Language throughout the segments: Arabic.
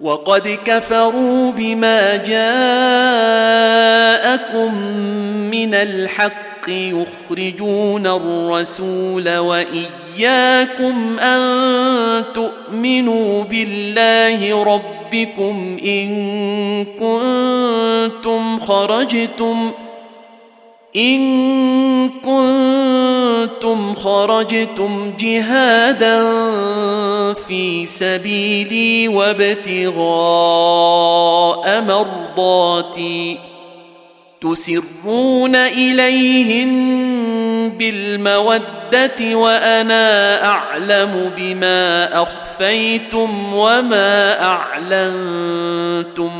وقد كفروا بما جاءكم من الحق يخرجون الرسول وإياكم أن تؤمنوا بالله ربكم إن كنتم خرجتم إن كنتم خرجتم جهادا في سبيلي وابتغاء مرضاتي تسرون إليهم بالمودة وأنا أعلم بما أخفيتم وما أعلنتم ۖ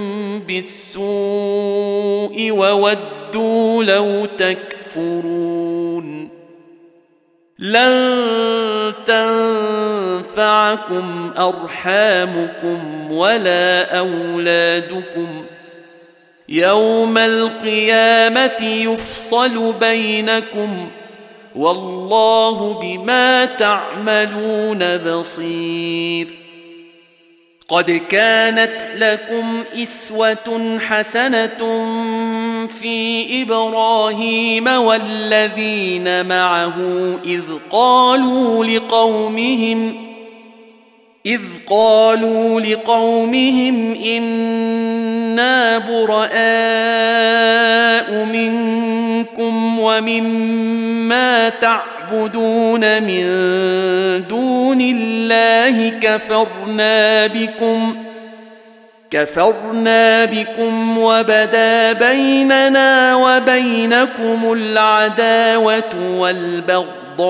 بالسوء وودوا لو تكفرون. لن تنفعكم أرحامكم ولا أولادكم. يوم القيامة يفصل بينكم. والله بما تعملون بصير. قد كانت لكم إسوة حسنة في إبراهيم والذين معه إذ قالوا لقومهم إذ قالوا لقومهم إنا براء منكم ومما تعبدون من دون الله كفرنا بكم كفرنا بكم وبدا بيننا وبينكم العداوة والبغضاء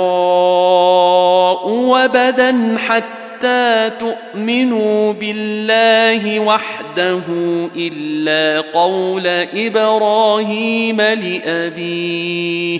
وبدا حتى تؤمنوا بالله وحده إلا قول إبراهيم لأبيه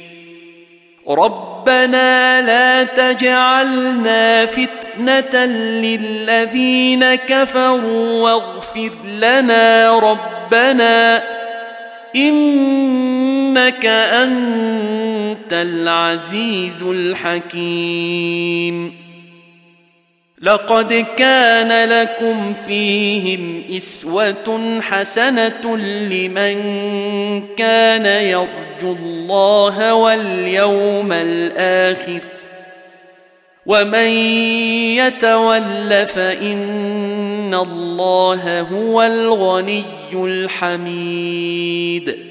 ربنا لا تجعلنا فتنة للذين كفروا واغفر لنا ربنا إنك أنت العزيز الحكيم لقد كان لكم فيهم إسوة حسنة لمن كان يرجو الله واليوم الآخر ومن يتول فإن الله هو الغني الحميد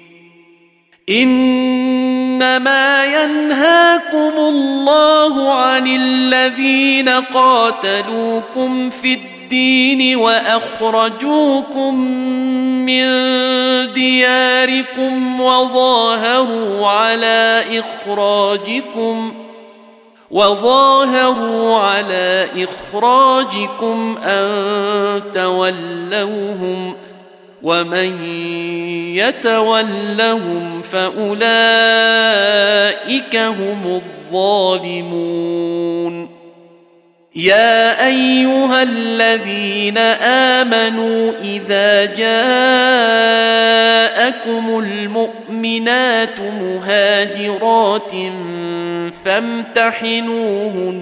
إنما ينهاكم الله عن الذين قاتلوكم في الدين وأخرجوكم من دياركم وظاهروا على إخراجكم وظاهروا على إخراجكم أن تولوهم ومن يتولهم فأولئك هم الظالمون. يا أيها الذين آمنوا إذا جاءكم المؤمنات مهاجرات فامتحنوهن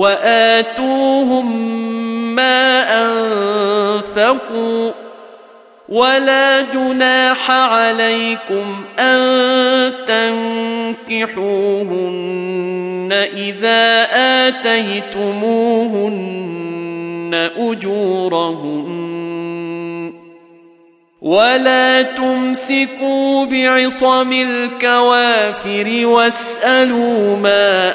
وآتوهم ما أنفقوا ولا جناح عليكم أن تنكحوهن إذا آتيتموهن أجورهن. ولا تمسكوا بعصم الكوافر واسالوا ما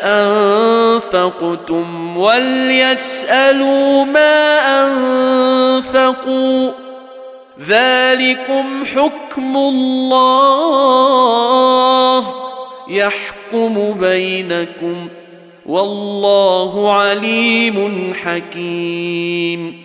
انفقتم وليسالوا ما انفقوا ذلكم حكم الله يحكم بينكم والله عليم حكيم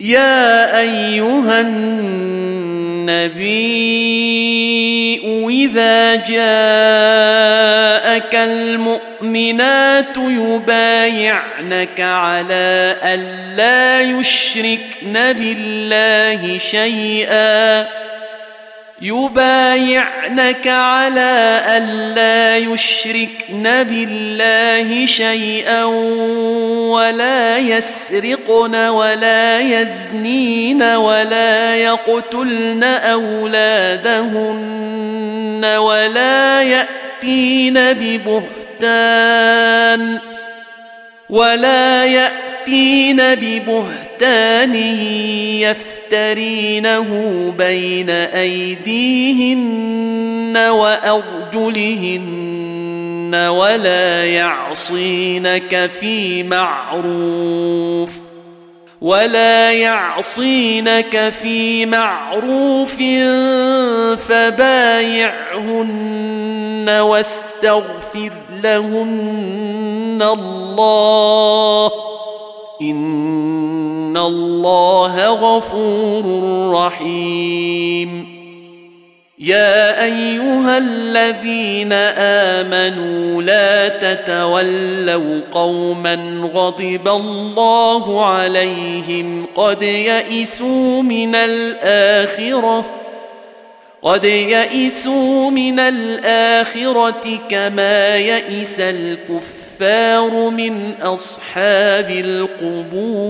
يا أيها النبي إذا جاءك المؤمنات يبايعنك على الا يشركن بالله شيئا. يبايعنك على ألا يشركن بالله شيئا ولا يسرقن ولا يزنين ولا يقتلن أولادهن ولا يأتين ببهتان ولا يأتين ببهتان يفترينه بين أيديهن وأرجلهن ولا يعصينك في معروف ولا يعصينك في معروف فبايعهن واستغفر لهن الله ان الله غفور رحيم يا ايها الذين امنوا لا تتولوا قوما غضب الله عليهم قد يئسوا من الاخره قد يئسوا من الاخره كما يئس الكفار من أصحاب القبور.